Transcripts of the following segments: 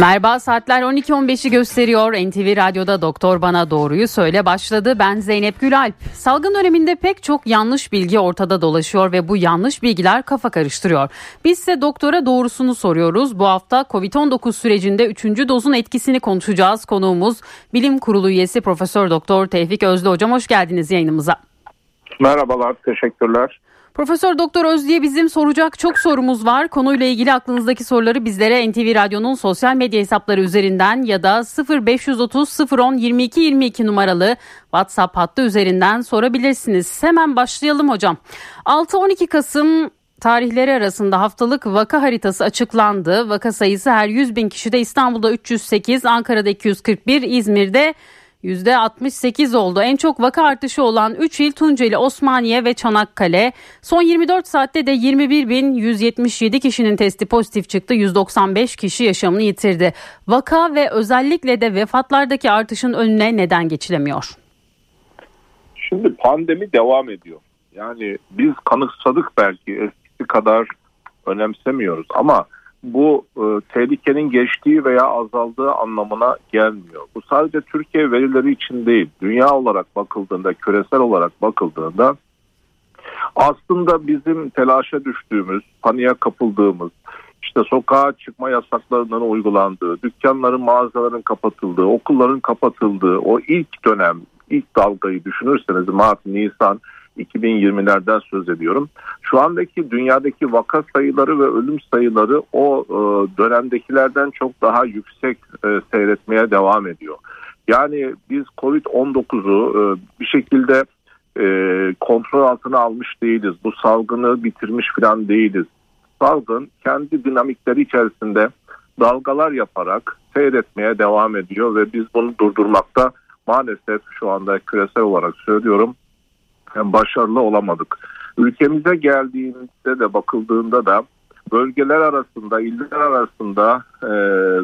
Merhaba saatler 12.15'i gösteriyor. NTV Radyo'da Doktor Bana Doğruyu Söyle başladı. Ben Zeynep Gülalp. Salgın döneminde pek çok yanlış bilgi ortada dolaşıyor ve bu yanlış bilgiler kafa karıştırıyor. Biz ise doktora doğrusunu soruyoruz. Bu hafta Covid-19 sürecinde 3. dozun etkisini konuşacağız. Konuğumuz Bilim Kurulu üyesi Profesör Doktor Tevfik Özlü Hocam hoş geldiniz yayınımıza. Merhabalar, teşekkürler. Profesör Doktor Özlü'ye bizim soracak çok sorumuz var. Konuyla ilgili aklınızdaki soruları bizlere NTV Radyo'nun sosyal medya hesapları üzerinden ya da 0530 010 22 22 numaralı WhatsApp hattı üzerinden sorabilirsiniz. Hemen başlayalım hocam. 6-12 Kasım tarihleri arasında haftalık vaka haritası açıklandı. Vaka sayısı her 100 bin kişide İstanbul'da 308, Ankara'da 241, İzmir'de %68 oldu. En çok vaka artışı olan 3 il Tunceli, Osmaniye ve Çanakkale. Son 24 saatte de 21.177 kişinin testi pozitif çıktı. 195 kişi yaşamını yitirdi. Vaka ve özellikle de vefatlardaki artışın önüne neden geçilemiyor? Şimdi pandemi devam ediyor. Yani biz kanıksadık belki eskisi kadar önemsemiyoruz ama bu e, tehlikenin geçtiği veya azaldığı anlamına gelmiyor. Bu sadece Türkiye verileri için değil, dünya olarak bakıldığında, küresel olarak bakıldığında aslında bizim telaşa düştüğümüz, paniğe kapıldığımız, işte sokağa çıkma yasaklarının uygulandığı, dükkanların, mağazaların kapatıldığı, okulların kapatıldığı o ilk dönem, ilk dalgayı düşünürseniz Mart, Nisan 2020'lerden söz ediyorum. Şu andaki dünyadaki vaka sayıları ve ölüm sayıları o e, dönemdekilerden çok daha yüksek e, seyretmeye devam ediyor. Yani biz Covid-19'u e, bir şekilde e, kontrol altına almış değiliz. Bu salgını bitirmiş falan değiliz. Salgın kendi dinamikleri içerisinde dalgalar yaparak seyretmeye devam ediyor ve biz bunu durdurmakta maalesef şu anda küresel olarak söylüyorum yani başarılı olamadık. Ülkemize geldiğinde de bakıldığında da bölgeler arasında, iller arasında e,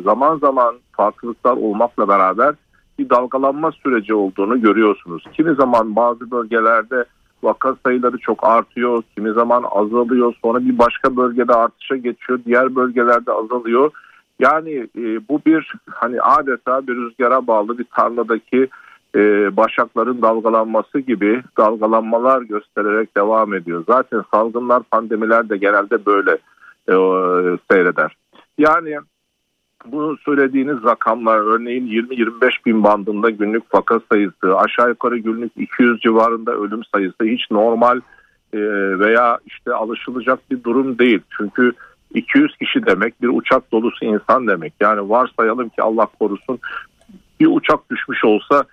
zaman zaman farklılıklar olmakla beraber bir dalgalanma süreci olduğunu görüyorsunuz. Kimi zaman bazı bölgelerde vaka sayıları çok artıyor, kimi zaman azalıyor, sonra bir başka bölgede artışa geçiyor, diğer bölgelerde azalıyor. Yani e, bu bir hani adeta bir rüzgara bağlı bir tarladaki e, başakların dalgalanması gibi dalgalanmalar göstererek devam ediyor. Zaten salgınlar, pandemiler de genelde böyle e, seyreder. Yani bu söylediğiniz rakamlar örneğin 20-25 bin bandında günlük vaka sayısı aşağı yukarı günlük 200 civarında ölüm sayısı hiç normal e, veya işte alışılacak bir durum değil. Çünkü 200 kişi demek bir uçak dolusu insan demek. Yani varsayalım ki Allah korusun bir uçak düşmüş olsa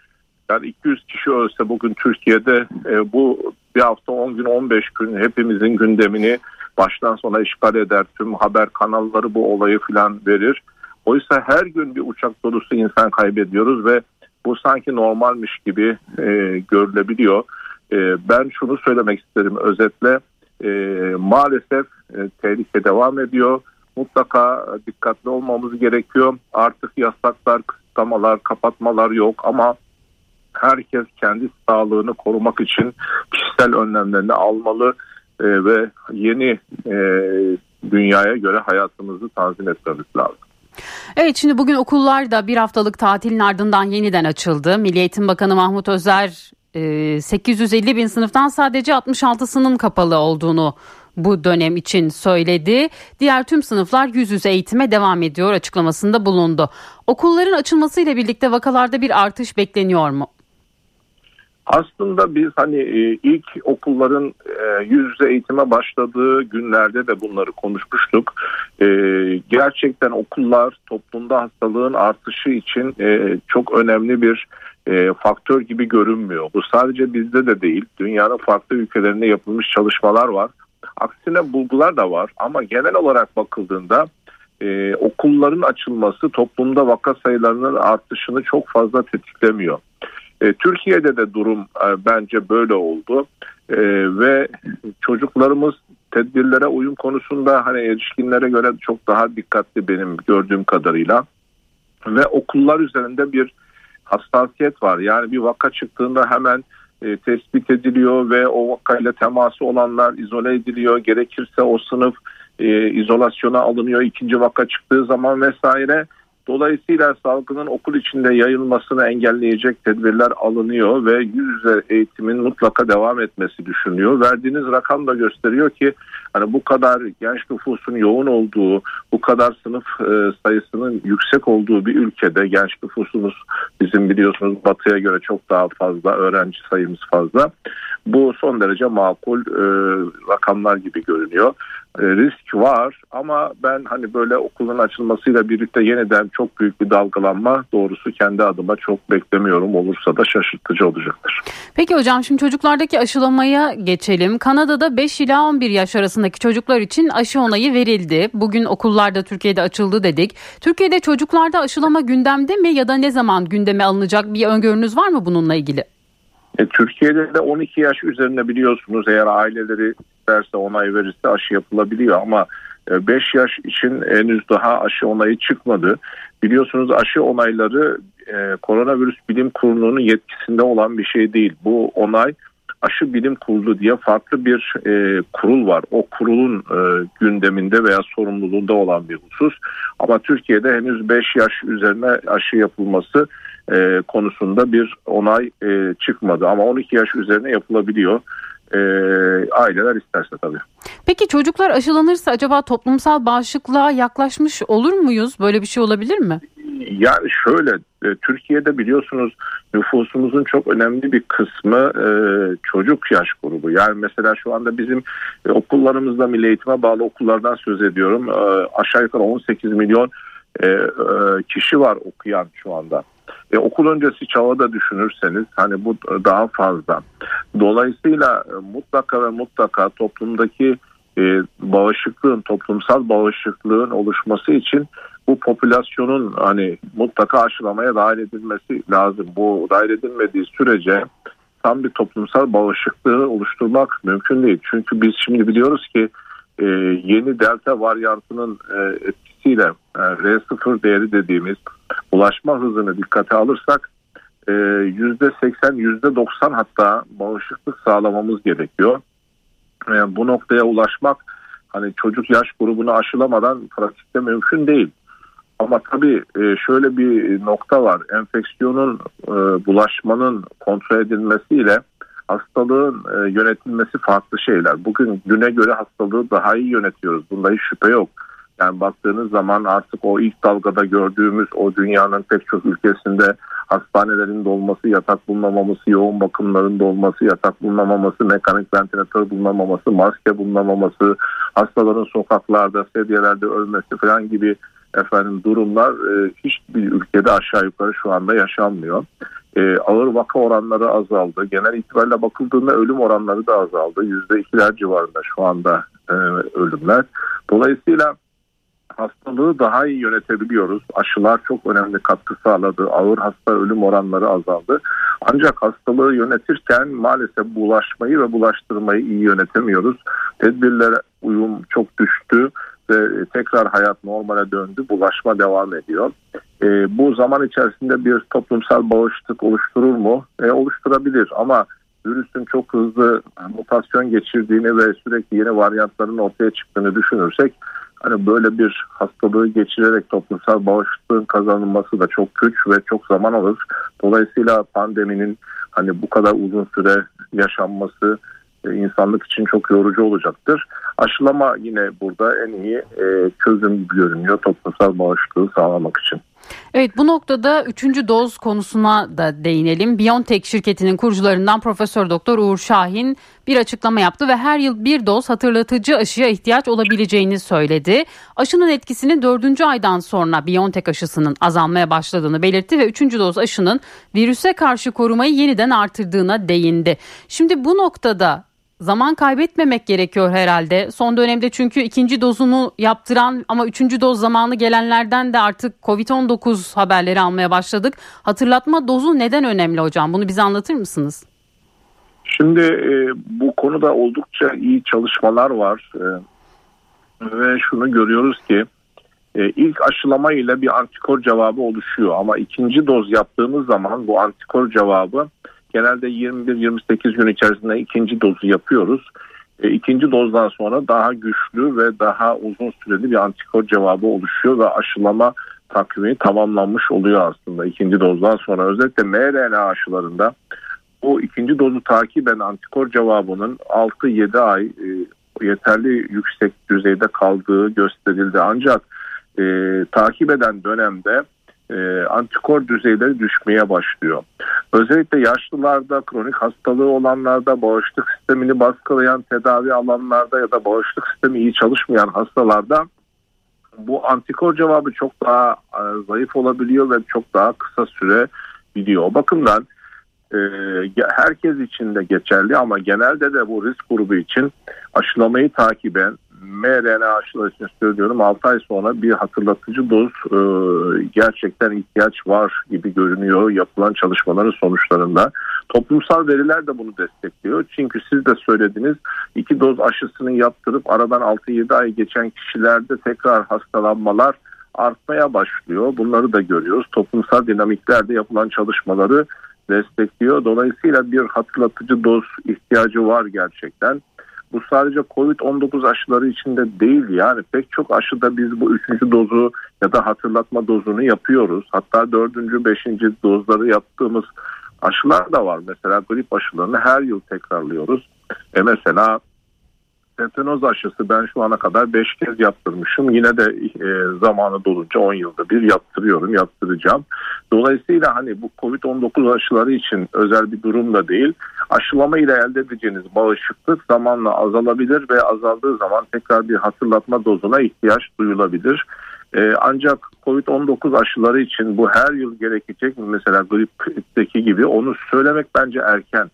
yani 200 kişi ölse bugün Türkiye'de e, bu bir hafta 10 gün 15 gün hepimizin gündemini baştan sona işgal eder. Tüm haber kanalları bu olayı filan verir. Oysa her gün bir uçak dolusu insan kaybediyoruz ve bu sanki normalmiş gibi e, görülebiliyor. E, ben şunu söylemek isterim özetle e, maalesef e, tehlike devam ediyor. Mutlaka dikkatli olmamız gerekiyor. Artık yasaklar, kısıtlamalar, kapatmalar yok ama herkes kendi sağlığını korumak için kişisel önlemlerini almalı e, ve yeni e, dünyaya göre hayatımızı tanzim etmemiz lazım. Evet şimdi bugün okullar da bir haftalık tatilin ardından yeniden açıldı. Milli Eğitim Bakanı Mahmut Özer 850 e, bin sınıftan sadece 66'sının kapalı olduğunu bu dönem için söyledi. Diğer tüm sınıflar yüz yüze eğitime devam ediyor açıklamasında bulundu. Okulların açılmasıyla birlikte vakalarda bir artış bekleniyor mu? Aslında biz hani e, ilk okulların e, yüz yüze eğitime başladığı günlerde de bunları konuşmuştuk. E, gerçekten okullar toplumda hastalığın artışı için çok önemli bir faktör gibi görünmüyor. Bu sadece bizde de değil, dünyanın farklı ülkelerinde yapılmış çalışmalar var. Aksine bulgular da var ama genel olarak bakıldığında okulların açılması toplumda vaka sayılarının artışını çok fazla tetiklemiyor. E, Türkiye'de de durum e, bence böyle oldu e, ve çocuklarımız tedbirlere uyum konusunda hani erişkinlere göre çok daha dikkatli benim gördüğüm kadarıyla ve okullar üzerinde bir hassasiyet var. Yani bir vaka çıktığında hemen tespit ediliyor ve o vakayla teması olanlar izole ediliyor. Gerekirse o sınıf izolasyona alınıyor ikinci vaka çıktığı zaman vesaire. Dolayısıyla salgının okul içinde yayılmasını engelleyecek tedbirler alınıyor ve yüz yüze eğitimin mutlaka devam etmesi düşünülüyor. Verdiğiniz rakam da gösteriyor ki hani bu kadar genç nüfusun yoğun olduğu, bu kadar sınıf e, sayısının yüksek olduğu bir ülkede genç nüfusumuz bizim biliyorsunuz batıya göre çok daha fazla, öğrenci sayımız fazla. Bu son derece makul e, rakamlar gibi görünüyor. E, risk var ama ben hani böyle okulun açılmasıyla birlikte yeniden çok büyük bir dalgalanma doğrusu kendi adıma çok beklemiyorum olursa da şaşırtıcı olacaktır. Peki hocam şimdi çocuklardaki aşılamaya geçelim. Kanada'da 5 ila 11 yaş arasındaki çocuklar için aşı onayı verildi. Bugün okullarda Türkiye'de açıldı dedik. Türkiye'de çocuklarda aşılama gündemde mi ya da ne zaman gündeme alınacak bir öngörünüz var mı bununla ilgili? E, Türkiye'de de 12 yaş üzerinde biliyorsunuz eğer aileleri isterse onay verirse aşı yapılabiliyor ama 5 e, yaş için henüz daha aşı onayı çıkmadı. Biliyorsunuz aşı onayları e, koronavirüs bilim kurulunun yetkisinde olan bir şey değil. Bu onay aşı bilim kurulu diye farklı bir e, kurul var. O kurulun e, gündeminde veya sorumluluğunda olan bir husus. Ama Türkiye'de henüz 5 yaş üzerine aşı yapılması e, konusunda bir onay e, çıkmadı. Ama 12 yaş üzerine yapılabiliyor. E, aileler isterse tabii. Peki çocuklar aşılanırsa acaba toplumsal bağışıklığa yaklaşmış olur muyuz? Böyle bir şey olabilir mi? Yani şöyle e, Türkiye'de biliyorsunuz nüfusumuzun çok önemli bir kısmı e, çocuk yaş grubu. Yani mesela şu anda bizim e, okullarımızda milli eğitime bağlı okullardan söz ediyorum. E, aşağı yukarı 18 milyon e, e, kişi var okuyan şu anda. E, okul öncesi çağı da düşünürseniz hani bu daha fazla. Dolayısıyla e, mutlaka ve mutlaka toplumdaki e, bağışıklığın, toplumsal bağışıklığın oluşması için bu popülasyonun hani mutlaka aşılamaya dahil edilmesi lazım. Bu dahil edilmediği sürece tam bir toplumsal bağışıklığı oluşturmak mümkün değil. Çünkü biz şimdi biliyoruz ki e, yeni delta varyantının e, etkisiyle e, R0 değeri dediğimiz ulaşma hızını dikkate alırsak %80 e, %90 hatta bağışıklık sağlamamız gerekiyor. E, bu noktaya ulaşmak hani çocuk yaş grubunu aşılamadan pratikte mümkün değil. Ama tabii e, şöyle bir nokta var. Enfeksiyonun bulaşmanın kontrol edilmesiyle hastalığın yönetilmesi farklı şeyler. Bugün güne göre hastalığı daha iyi yönetiyoruz. Bunda hiç şüphe yok. Yani baktığınız zaman artık o ilk dalgada gördüğümüz o dünyanın pek çok ülkesinde hastanelerin dolması, yatak bulunamaması, yoğun bakımların dolması, yatak bulunamaması, mekanik ventilatör bulunamaması, maske bulunamaması, hastaların sokaklarda, sedyelerde ölmesi falan gibi efendim durumlar e, hiçbir ülkede aşağı yukarı şu anda yaşanmıyor. E, ağır vaka oranları azaldı. Genel itibariyle bakıldığında ölüm oranları da azaldı. Yüzde ikiler civarında şu anda e, ölümler. Dolayısıyla hastalığı daha iyi yönetebiliyoruz. Aşılar çok önemli katkı sağladı. Ağır hasta ölüm oranları azaldı. Ancak hastalığı yönetirken maalesef bulaşmayı ve bulaştırmayı iyi yönetemiyoruz. Tedbirlere uyum çok düştü ve tekrar hayat normale döndü. Bulaşma devam ediyor. E, bu zaman içerisinde bir toplumsal bağışıklık oluşturur mu? E, oluşturabilir ama virüsün çok hızlı mutasyon geçirdiğini ve sürekli yeni varyantların ortaya çıktığını düşünürsek hani böyle bir hastalığı geçirerek toplumsal bağışıklığın kazanılması da çok güç ve çok zaman alır. Dolayısıyla pandeminin hani bu kadar uzun süre yaşanması e, insanlık için çok yorucu olacaktır. Aşılama yine burada en iyi e, çözüm görünüyor toplumsal bağışıklığı sağlamak için. Evet bu noktada üçüncü doz konusuna da değinelim. BioNTech şirketinin kurucularından Profesör Doktor Uğur Şahin bir açıklama yaptı ve her yıl bir doz hatırlatıcı aşıya ihtiyaç olabileceğini söyledi. Aşının etkisini dördüncü aydan sonra BioNTech aşısının azalmaya başladığını belirtti ve üçüncü doz aşının virüse karşı korumayı yeniden artırdığına değindi. Şimdi bu noktada zaman kaybetmemek gerekiyor herhalde. Son dönemde çünkü ikinci dozunu yaptıran ama üçüncü doz zamanı gelenlerden de artık Covid-19 haberleri almaya başladık. Hatırlatma dozu neden önemli hocam? Bunu bize anlatır mısınız? Şimdi e, bu konuda oldukça iyi çalışmalar var. E, ve şunu görüyoruz ki e, ilk aşılama ile bir antikor cevabı oluşuyor ama ikinci doz yaptığımız zaman bu antikor cevabı genelde 21-28 gün içerisinde ikinci dozu yapıyoruz. E, ikinci dozdan sonra daha güçlü ve daha uzun süreli bir antikor cevabı oluşuyor ve aşılama takvimi tamamlanmış oluyor aslında ikinci dozdan sonra. Özellikle mRNA aşılarında bu ikinci dozu takiben antikor cevabının 6-7 ay e, yeterli yüksek düzeyde kaldığı gösterildi. Ancak e, takip eden dönemde e, antikor düzeyleri düşmeye başlıyor. Özellikle yaşlılarda, kronik hastalığı olanlarda, bağışıklık sistemini baskılayan tedavi alanlarda ya da bağışıklık sistemi iyi çalışmayan hastalarda bu antikor cevabı çok daha e, zayıf olabiliyor ve çok daha kısa süre biliyor. O bakımdan e, herkes için de geçerli ama genelde de bu risk grubu için aşılamayı takiben mRNA aşıları için söylüyorum 6 ay sonra bir hatırlatıcı doz e, gerçekten ihtiyaç var gibi görünüyor yapılan çalışmaların sonuçlarında. Toplumsal veriler de bunu destekliyor. Çünkü siz de söylediniz iki doz aşısını yaptırıp aradan 6-7 ay geçen kişilerde tekrar hastalanmalar artmaya başlıyor. Bunları da görüyoruz. Toplumsal dinamiklerde yapılan çalışmaları destekliyor. Dolayısıyla bir hatırlatıcı doz ihtiyacı var gerçekten. Bu sadece Covid-19 aşıları içinde değil yani pek çok aşıda biz bu üçüncü dozu ya da hatırlatma dozunu yapıyoruz. Hatta dördüncü, beşinci dozları yaptığımız aşılar da var. Mesela grip aşılarını her yıl tekrarlıyoruz. E mesela tetanoz aşısı ben şu ana kadar 5 kez yaptırmışım. Yine de e, zamanı dolunca 10 yılda bir yaptırıyorum, yaptıracağım. Dolayısıyla hani bu Covid-19 aşıları için özel bir durum da değil. Aşılama ile elde edeceğiniz bağışıklık zamanla azalabilir ve azaldığı zaman tekrar bir hatırlatma dozuna ihtiyaç duyulabilir. Ee, ancak Covid-19 aşıları için bu her yıl gerekecek? Mesela gripteki gibi onu söylemek bence erken.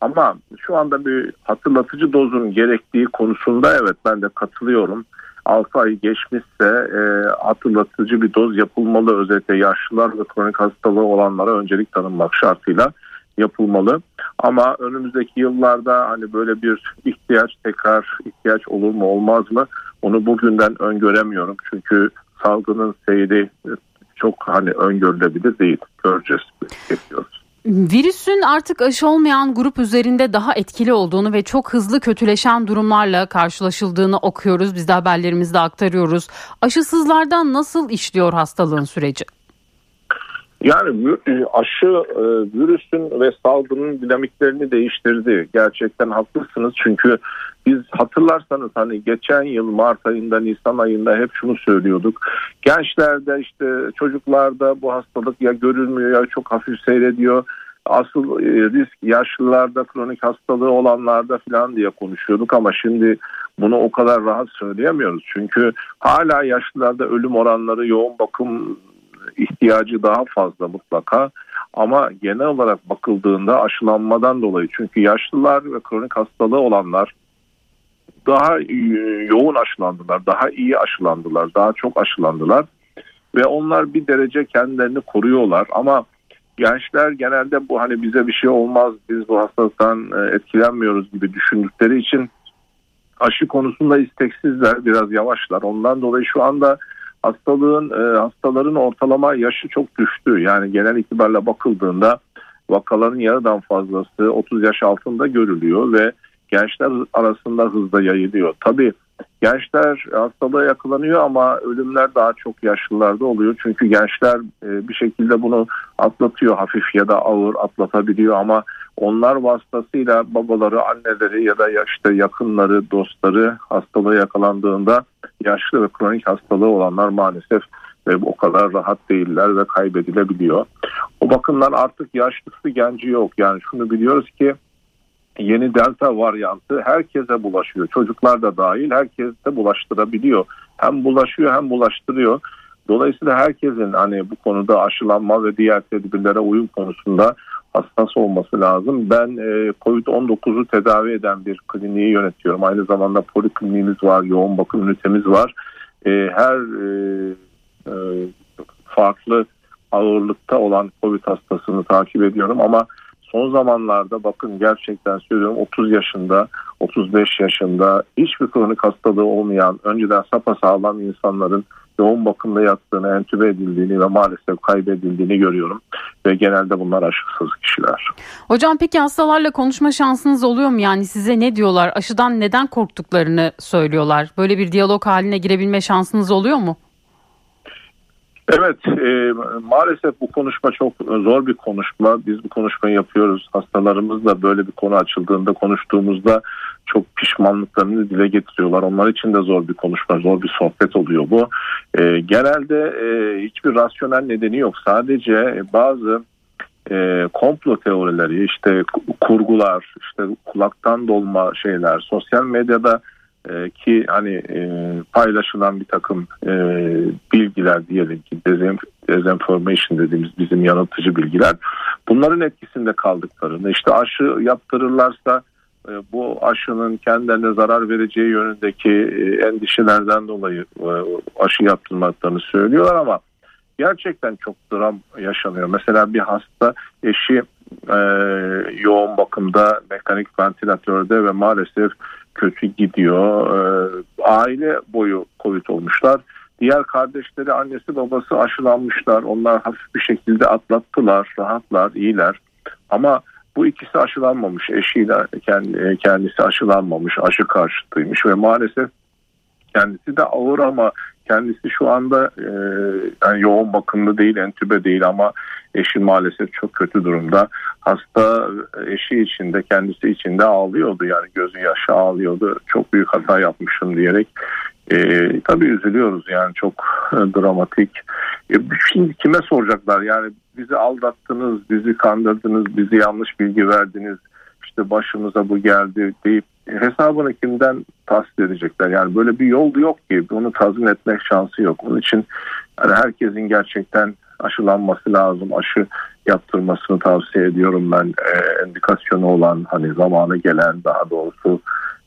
Ama şu anda bir hatırlatıcı dozun gerektiği konusunda evet ben de katılıyorum. 6 ay geçmişse e, hatırlatıcı bir doz yapılmalı. Özellikle yaşlılar ve kronik hastalığı olanlara öncelik tanınmak şartıyla yapılmalı. Ama önümüzdeki yıllarda hani böyle bir ihtiyaç tekrar ihtiyaç olur mu olmaz mı? Onu bugünden öngöremiyorum. Çünkü salgının seyri çok hani öngörülebilir değil. Göreceğiz. Bekliyoruz. Virüsün artık aşı olmayan grup üzerinde daha etkili olduğunu ve çok hızlı kötüleşen durumlarla karşılaşıldığını okuyoruz. Biz de haberlerimizde aktarıyoruz. Aşısızlardan nasıl işliyor hastalığın süreci? Yani e, aşı e, virüsün ve salgının dinamiklerini değiştirdi. Gerçekten haklısınız çünkü biz hatırlarsanız hani geçen yıl Mart ayında Nisan ayında hep şunu söylüyorduk. Gençlerde işte çocuklarda bu hastalık ya görülmüyor ya çok hafif seyrediyor. Asıl e, risk yaşlılarda kronik hastalığı olanlarda falan diye konuşuyorduk ama şimdi bunu o kadar rahat söyleyemiyoruz. Çünkü hala yaşlılarda ölüm oranları yoğun bakım ihtiyacı daha fazla mutlaka. Ama genel olarak bakıldığında aşılanmadan dolayı çünkü yaşlılar ve kronik hastalığı olanlar daha yoğun aşılandılar, daha iyi aşılandılar, daha çok aşılandılar ve onlar bir derece kendilerini koruyorlar ama gençler genelde bu hani bize bir şey olmaz biz bu hastalıktan e, etkilenmiyoruz gibi düşündükleri için aşı konusunda isteksizler biraz yavaşlar ondan dolayı şu anda hastalığın e, hastaların ortalama yaşı çok düştü yani genel itibarla bakıldığında vakaların yarıdan fazlası 30 yaş altında görülüyor ve gençler arasında hızla yayılıyor. Tabii gençler hastalığa yakalanıyor ama ölümler daha çok yaşlılarda oluyor. Çünkü gençler e, bir şekilde bunu atlatıyor hafif ya da ağır atlatabiliyor ama onlar vasıtasıyla babaları, anneleri ya da işte yakınları, dostları hastalığa yakalandığında yaşlı ve kronik hastalığı olanlar maalesef ve o kadar rahat değiller ve kaybedilebiliyor. O bakımdan artık yaşlısı genci yok. Yani şunu biliyoruz ki yeni delta varyantı herkese bulaşıyor. Çocuklar da dahil herkes bulaştırabiliyor. Hem bulaşıyor hem bulaştırıyor. Dolayısıyla herkesin hani bu konuda aşılanma ve diğer tedbirlere uyum konusunda hassas olması lazım. Ben e, COVID-19'u tedavi eden bir kliniği yönetiyorum. Aynı zamanda polikliniğimiz var, yoğun bakım ünitemiz var. E, her e, e, farklı ağırlıkta olan COVID hastasını takip ediyorum ama son zamanlarda bakın gerçekten söylüyorum 30 yaşında 35 yaşında hiçbir kronik hastalığı olmayan önceden sapasağlam insanların yoğun bakımda yattığını, entübe edildiğini ve maalesef kaybedildiğini görüyorum. Ve genelde bunlar aşısız kişiler. Hocam peki hastalarla konuşma şansınız oluyor mu? Yani size ne diyorlar? Aşıdan neden korktuklarını söylüyorlar. Böyle bir diyalog haline girebilme şansınız oluyor mu? Evet e, maalesef bu konuşma çok zor bir konuşma. Biz bu konuşmayı yapıyoruz. Hastalarımız da böyle bir konu açıldığında konuştuğumuzda çok pişmanlıklarını dile getiriyorlar. Onlar için de zor bir konuşma, zor bir sohbet oluyor bu. E, genelde e, hiçbir rasyonel nedeni yok. Sadece bazı e, komplo teorileri, işte kurgular, işte kulaktan dolma şeyler, sosyal medyada e, ki hani e, paylaşılan bir takım e, bilgiler diyelim ki dezinformation dediğimiz bizim yanıltıcı bilgiler bunların etkisinde kaldıklarını işte aşı yaptırırlarsa e, bu aşının kendilerine zarar vereceği yönündeki e, endişelerden dolayı e, aşı yaptırmaklarını söylüyorlar ama gerçekten çok dram yaşanıyor. Mesela bir hasta eşi e, yoğun bakımda mekanik ventilatörde ve maalesef kötü gidiyor. E, aile boyu Covid olmuşlar. Diğer kardeşleri annesi babası aşılanmışlar. Onlar hafif bir şekilde atlattılar, rahatlar, iyiler. Ama bu ikisi aşılanmamış. Eşiyle kendisi aşılanmamış, aşı karşıtıymış ve maalesef kendisi de ağır ama kendisi şu anda e, yani yoğun bakımda değil, entübe değil ama eşi maalesef çok kötü durumda. Hasta eşi içinde, kendisi içinde ağlıyordu yani gözü yaşı ağlıyordu. Çok büyük hata yapmışım diyerek. E, tabii üzülüyoruz yani çok e, dramatik. E, şimdi kime soracaklar yani bizi aldattınız, bizi kandırdınız, bizi yanlış bilgi verdiniz. İşte başımıza bu geldi deyip hesabını kimden tahsil edecekler? Yani böyle bir yol yok ki bunu tazmin etmek şansı yok. Onun için yani herkesin gerçekten aşılanması lazım. Aşı yaptırmasını tavsiye ediyorum ben. E, endikasyonu olan hani zamanı gelen daha doğrusu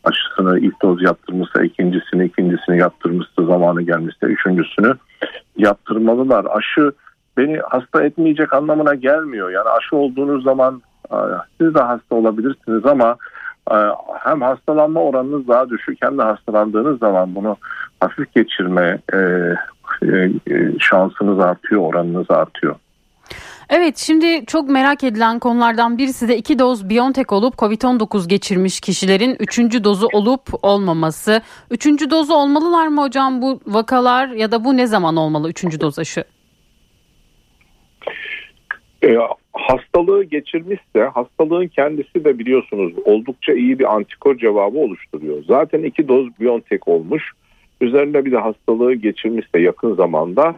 aşısını ilk doz yaptırmışsa ikincisini ikincisini yaptırmışsa zamanı gelmişse üçüncüsünü yaptırmalılar. Aşı beni hasta etmeyecek anlamına gelmiyor. Yani aşı olduğunuz zaman siz de hasta olabilirsiniz ama e, hem hastalanma oranınız daha düşük hem de hastalandığınız zaman bunu hafif geçirme e, e, şansınız artıyor, oranınız artıyor. Evet şimdi çok merak edilen konulardan birisi de iki doz Biontech olup Covid-19 geçirmiş kişilerin üçüncü dozu olup olmaması. Üçüncü dozu olmalılar mı hocam bu vakalar ya da bu ne zaman olmalı üçüncü doz aşı? E, hastalığı geçirmişse hastalığın kendisi de biliyorsunuz oldukça iyi bir antikor cevabı oluşturuyor. Zaten iki doz Biontech olmuş. Üzerinde bir de hastalığı geçirmişse yakın zamanda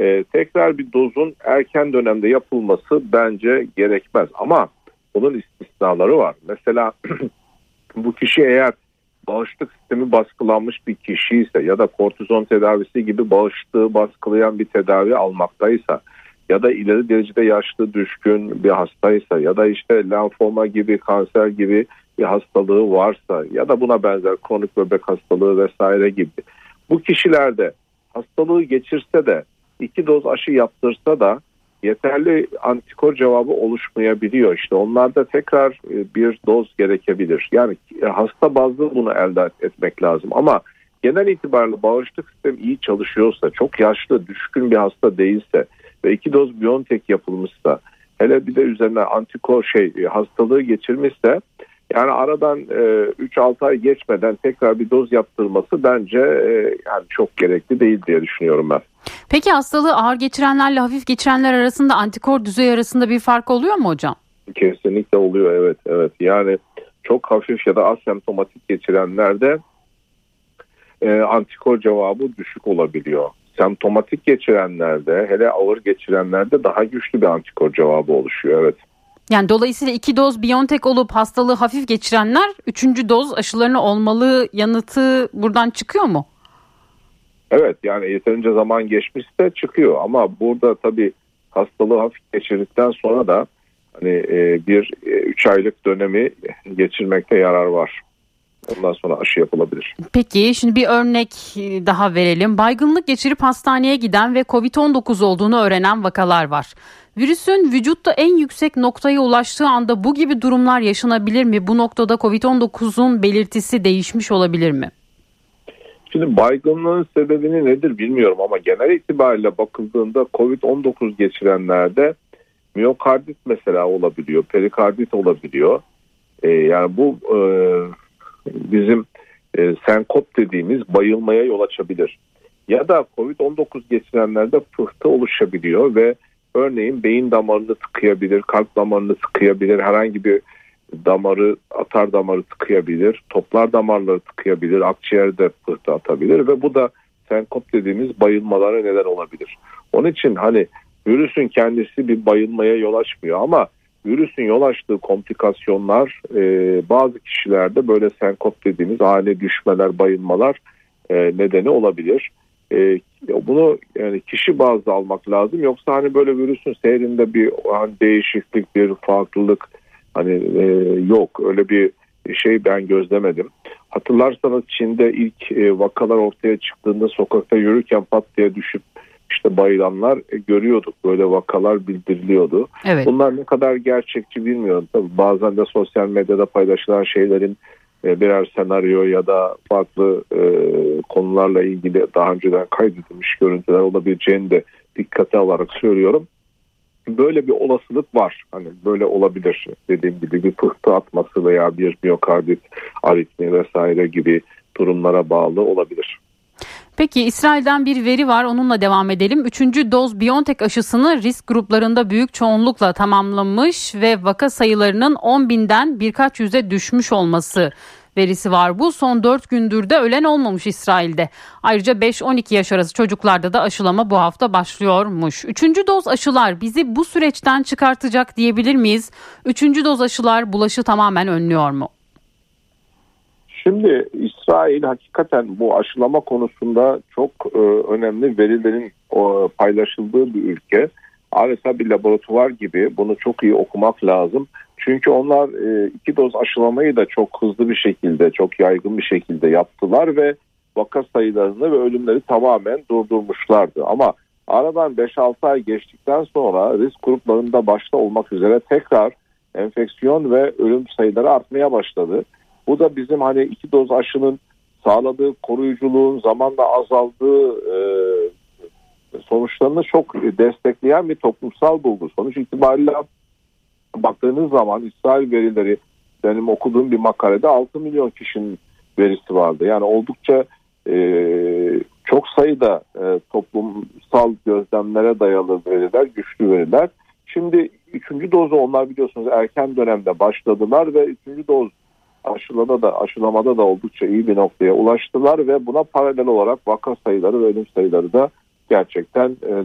e, tekrar bir dozun erken dönemde yapılması bence gerekmez. Ama bunun istisnaları var. Mesela bu kişi eğer bağışıklık sistemi baskılanmış bir kişi ise ya da kortizon tedavisi gibi bağışıklığı baskılayan bir tedavi almaktaysa ya da ileri derecede yaşlı düşkün bir hastaysa ya da işte lenfoma gibi kanser gibi bir hastalığı varsa ya da buna benzer kronik böbrek hastalığı vesaire gibi bu kişilerde hastalığı geçirse de iki doz aşı yaptırsa da yeterli antikor cevabı oluşmayabiliyor. İşte onlarda tekrar e, bir doz gerekebilir. Yani e, hasta bazlı bunu elde etmek lazım ama genel itibariyle bağışıklık sistemi iyi çalışıyorsa, çok yaşlı, düşkün bir hasta değilse ve iki doz Biontech yapılmışsa hele bir de üzerine antikor şey e, hastalığı geçirmişse yani aradan e, 3-6 ay geçmeden tekrar bir doz yaptırması bence e, yani çok gerekli değil diye düşünüyorum ben. Peki hastalığı ağır geçirenlerle hafif geçirenler arasında antikor düzey arasında bir fark oluyor mu hocam? Kesinlikle oluyor evet evet. Yani çok hafif ya da asemptomatik geçirenlerde e, antikor cevabı düşük olabiliyor semptomatik geçirenlerde hele ağır geçirenlerde daha güçlü bir antikor cevabı oluşuyor. Evet. Yani dolayısıyla iki doz Biontech olup hastalığı hafif geçirenler üçüncü doz aşılarını olmalı yanıtı buradan çıkıyor mu? Evet yani yeterince zaman geçmişse çıkıyor ama burada tabii hastalığı hafif geçirdikten sonra da hani e, bir e, üç aylık dönemi geçirmekte yarar var. Ondan sonra aşı yapılabilir. Peki şimdi bir örnek daha verelim. Baygınlık geçirip hastaneye giden ve COVID-19 olduğunu öğrenen vakalar var. Virüsün vücutta en yüksek noktaya ulaştığı anda bu gibi durumlar yaşanabilir mi? Bu noktada COVID-19'un belirtisi değişmiş olabilir mi? Şimdi baygınlığın sebebini nedir bilmiyorum ama genel itibariyle bakıldığında COVID-19 geçirenlerde miyokardit mesela olabiliyor, perikardit olabiliyor. Ee, yani bu e, bizim e, senkop dediğimiz bayılmaya yol açabilir. Ya da COVID-19 geçirenlerde pıhtı oluşabiliyor ve örneğin beyin damarını tıkayabilir, kalp damarını tıkayabilir, herhangi bir damarı, atar damarı tıkayabilir, toplar damarları tıkayabilir, akciğerde pıhtı atabilir ve bu da senkop dediğimiz bayılmalara neden olabilir. Onun için hani virüsün kendisi bir bayılmaya yol açmıyor ama virüsün yol açtığı komplikasyonlar e, bazı kişilerde böyle senkop dediğimiz ani düşmeler, bayılmalar e, nedeni olabilir. E, bunu yani kişi bazlı almak lazım yoksa hani böyle virüsün seyrinde bir hani değişiklik, bir farklılık hani e, yok öyle bir şey ben gözlemedim. Hatırlarsanız Çin'de ilk e, vakalar ortaya çıktığında sokakta yürürken pat diye düşüp işte bayılanlar e, görüyorduk. Böyle vakalar bildiriliyordu. Evet. Bunlar ne kadar gerçekçi bilmiyorum. Tabii bazen de sosyal medyada paylaşılan şeylerin e, birer senaryo ya da farklı e, konularla ilgili daha önceden kaydedilmiş görüntüler olabileceğini de dikkate alarak söylüyorum. Böyle bir olasılık var. Hani böyle olabilir dediğim gibi bir pıhtı atması veya bir miyokardit aritmi vesaire gibi durumlara bağlı olabilir. Peki İsrail'den bir veri var onunla devam edelim. Üçüncü doz Biontech aşısını risk gruplarında büyük çoğunlukla tamamlamış ve vaka sayılarının 10 binden birkaç yüze düşmüş olması verisi var. Bu son 4 gündür de ölen olmamış İsrail'de. Ayrıca 5-12 yaş arası çocuklarda da aşılama bu hafta başlıyormuş. Üçüncü doz aşılar bizi bu süreçten çıkartacak diyebilir miyiz? Üçüncü doz aşılar bulaşı tamamen önlüyor mu? Şimdi İsrail hakikaten bu aşılama konusunda çok e, önemli verilerin o, paylaşıldığı bir ülke. Adeta bir laboratuvar gibi bunu çok iyi okumak lazım. Çünkü onlar e, iki doz aşılamayı da çok hızlı bir şekilde, çok yaygın bir şekilde yaptılar ve vaka sayılarını ve ölümleri tamamen durdurmuşlardı. Ama aradan 5-6 ay geçtikten sonra risk gruplarında başta olmak üzere tekrar enfeksiyon ve ölüm sayıları artmaya başladı. Bu da bizim hani iki doz aşının sağladığı koruyuculuğun zamanla azaldığı e, sonuçlarını çok destekleyen bir toplumsal bulgu. Sonuç itibariyle baktığınız zaman İsrail verileri benim okuduğum bir makalede 6 milyon kişinin verisi vardı. Yani oldukça e, çok sayıda e, toplumsal gözlemlere dayalı veriler, güçlü veriler. Şimdi üçüncü dozu onlar biliyorsunuz erken dönemde başladılar ve üçüncü doz aşılada da aşılamada da oldukça iyi bir noktaya ulaştılar ve buna paralel olarak vaka sayıları ve ölüm sayıları da gerçekten e,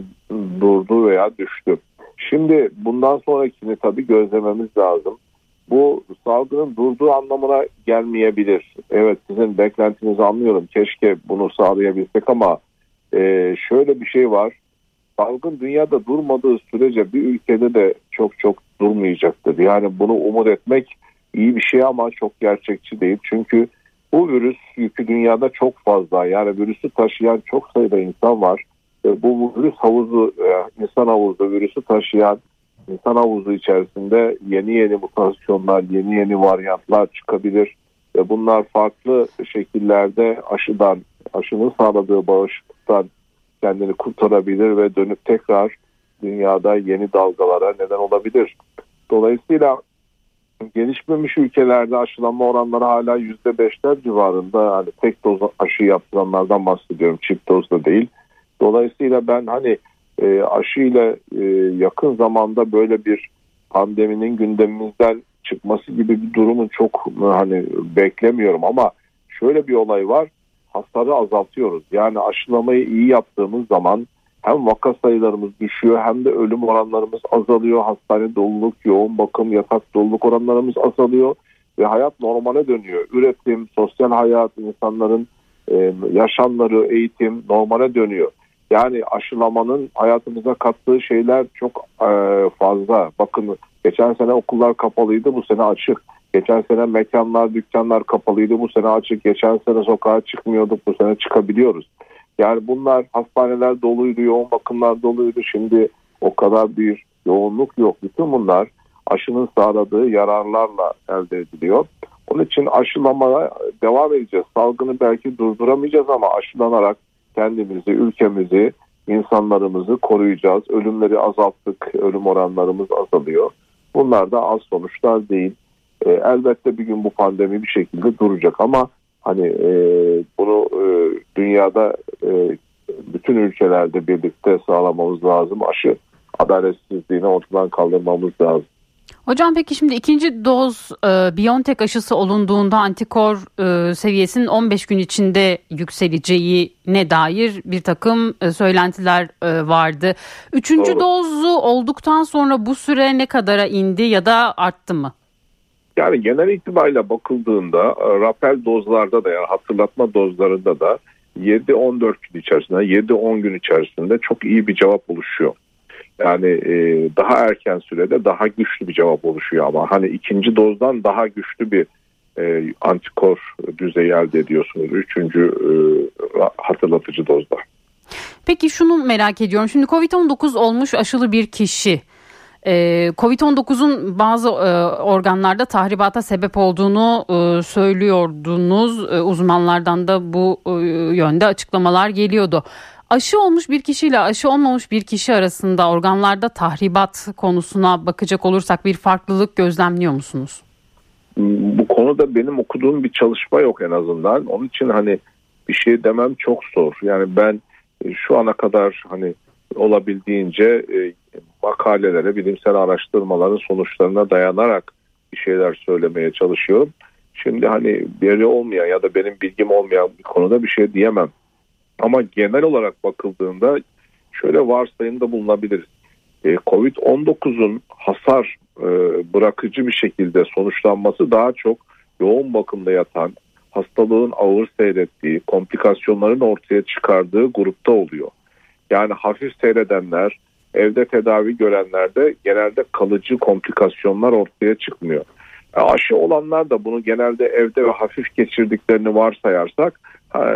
durdu veya düştü. Şimdi bundan sonrakini tabii gözlememiz lazım. Bu salgının durduğu anlamına gelmeyebilir. Evet sizin beklentinizi anlıyorum. Keşke bunu sağlayabilsek ama e, şöyle bir şey var. Salgın dünyada durmadığı sürece bir ülkede de çok çok durmayacaktır. Yani bunu umut etmek iyi bir şey ama çok gerçekçi değil. Çünkü bu virüs yükü dünyada çok fazla. Yani virüsü taşıyan çok sayıda insan var bu virüs havuzu e, insan havuzu virüsü taşıyan insan havuzu içerisinde yeni yeni mutasyonlar, yeni yeni varyantlar çıkabilir bunlar farklı şekillerde aşıdan, aşının sağladığı bağışıklıktan kendini kurtarabilir ve dönüp tekrar dünyada yeni dalgalara neden olabilir. Dolayısıyla gelişmemiş ülkelerde aşılanma oranları hala %5'ler civarında. Yani tek doz aşı yaptıranlardan bahsediyorum. Çift doz da değil. Dolayısıyla ben hani e, aşıyla e, yakın zamanda böyle bir pandeminin gündemimizden çıkması gibi bir durumun çok hani beklemiyorum ama şöyle bir olay var hasarı azaltıyoruz. Yani aşılamayı iyi yaptığımız zaman hem vaka sayılarımız düşüyor hem de ölüm oranlarımız azalıyor. Hastane doluluk, yoğun bakım, yatak doluluk oranlarımız azalıyor ve hayat normale dönüyor. Üretim, sosyal hayat, insanların e, yaşamları, eğitim normale dönüyor. Yani aşılamanın hayatımıza kattığı şeyler çok e, fazla. Bakın geçen sene okullar kapalıydı bu sene açık. Geçen sene mekanlar, dükkanlar kapalıydı bu sene açık. Geçen sene sokağa çıkmıyorduk bu sene çıkabiliyoruz. Yani bunlar hastaneler doluydu, yoğun bakımlar doluydu. Şimdi o kadar bir yoğunluk yok. Bütün bunlar aşının sağladığı yararlarla elde ediliyor. Onun için aşılamaya devam edeceğiz. Salgını belki durduramayacağız ama aşılanarak kendimizi, ülkemizi, insanlarımızı koruyacağız. Ölümleri azalttık, ölüm oranlarımız azalıyor. Bunlar da az sonuçlar değil. E, elbette bir gün bu pandemi bir şekilde duracak ama hani e, bunu e, dünyada e, bütün ülkelerde birlikte sağlamamız lazım. Aşı adaletsizliğini ortadan kaldırmamız lazım. Hocam peki şimdi ikinci doz e, BioNTech aşısı olunduğunda antikor e, seviyesinin 15 gün içinde yükseleceğine dair bir takım e, söylentiler e, vardı. Üçüncü Doğru. dozu olduktan sonra bu süre ne kadara indi ya da arttı mı? Yani genel itibariyle bakıldığında e, rapel dozlarda da yani hatırlatma dozlarında da 7-14 gün içerisinde 7-10 gün içerisinde çok iyi bir cevap oluşuyor. Yani e, daha erken sürede daha güçlü bir cevap oluşuyor ama hani ikinci dozdan daha güçlü bir e, antikor düzeyi elde ediyorsunuz. Üçüncü e, hatırlatıcı dozda. Peki şunu merak ediyorum. Şimdi Covid-19 olmuş aşılı bir kişi ee, Covid-19'un bazı e, organlarda tahribata sebep olduğunu e, söylüyordunuz. E, uzmanlardan da bu yönde açıklamalar geliyordu. Aşı olmuş bir kişiyle aşı olmamış bir kişi arasında organlarda tahribat konusuna bakacak olursak bir farklılık gözlemliyor musunuz? Bu konuda benim okuduğum bir çalışma yok en azından. Onun için hani bir şey demem çok zor. Yani ben şu ana kadar hani olabildiğince makalelere, bilimsel araştırmaların sonuçlarına dayanarak bir şeyler söylemeye çalışıyorum. Şimdi hani biri olmayan ya da benim bilgim olmayan bir konuda bir şey diyemem. Ama genel olarak bakıldığında şöyle varsayımda bulunabiliriz. E, Covid-19'un hasar e, bırakıcı bir şekilde sonuçlanması daha çok yoğun bakımda yatan, hastalığın ağır seyrettiği, komplikasyonların ortaya çıkardığı grupta oluyor. Yani hafif seyredenler, evde tedavi görenlerde genelde kalıcı komplikasyonlar ortaya çıkmıyor. E, aşı olanlar da bunu genelde evde ve hafif geçirdiklerini varsayarsak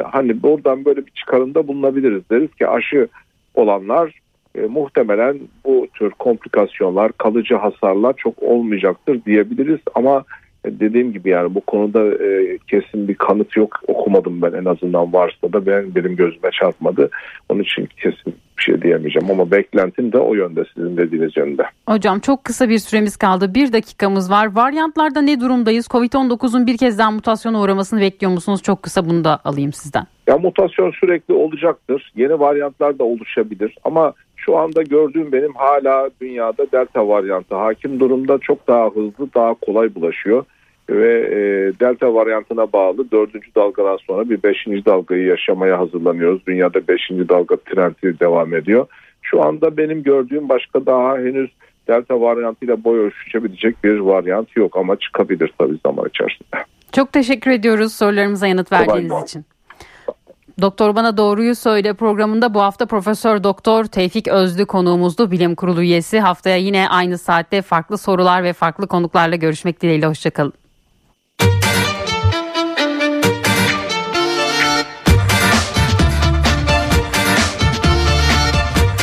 hani buradan böyle bir çıkarında bulunabiliriz. Deriz ki aşı olanlar e, muhtemelen bu tür komplikasyonlar, kalıcı hasarlar çok olmayacaktır diyebiliriz ama dediğim gibi yani bu konuda e, kesin bir kanıt yok okumadım ben en azından varsa da ben benim gözüme çarpmadı. Onun için kesin bir şey diyemeyeceğim ama beklentim de o yönde sizin dediğiniz yönde. Hocam çok kısa bir süremiz kaldı. Bir dakikamız var. Varyantlarda ne durumdayız? Covid-19'un bir kez daha mutasyona uğramasını bekliyor musunuz? Çok kısa bunu da alayım sizden. Ya mutasyon sürekli olacaktır. Yeni varyantlar da oluşabilir ama şu anda gördüğüm benim hala dünyada delta varyantı hakim durumda çok daha hızlı daha kolay bulaşıyor ve e, delta varyantına bağlı dördüncü dalgadan sonra bir beşinci dalgayı yaşamaya hazırlanıyoruz. Dünyada beşinci dalga trendi devam ediyor. Şu anda benim gördüğüm başka daha henüz delta varyantıyla boy ölçüşebilecek bir varyant yok ama çıkabilir tabii zaman içerisinde. Çok teşekkür ediyoruz sorularımıza yanıt verdiğiniz için. Doktor Bana Doğruyu Söyle programında bu hafta Profesör Doktor Tevfik Özlü konuğumuzdu. Bilim Kurulu üyesi. Haftaya yine aynı saatte farklı sorular ve farklı konuklarla görüşmek dileğiyle. Hoşçakalın.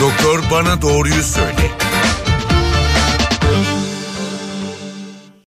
Doktor Bana Doğruyu Söyle.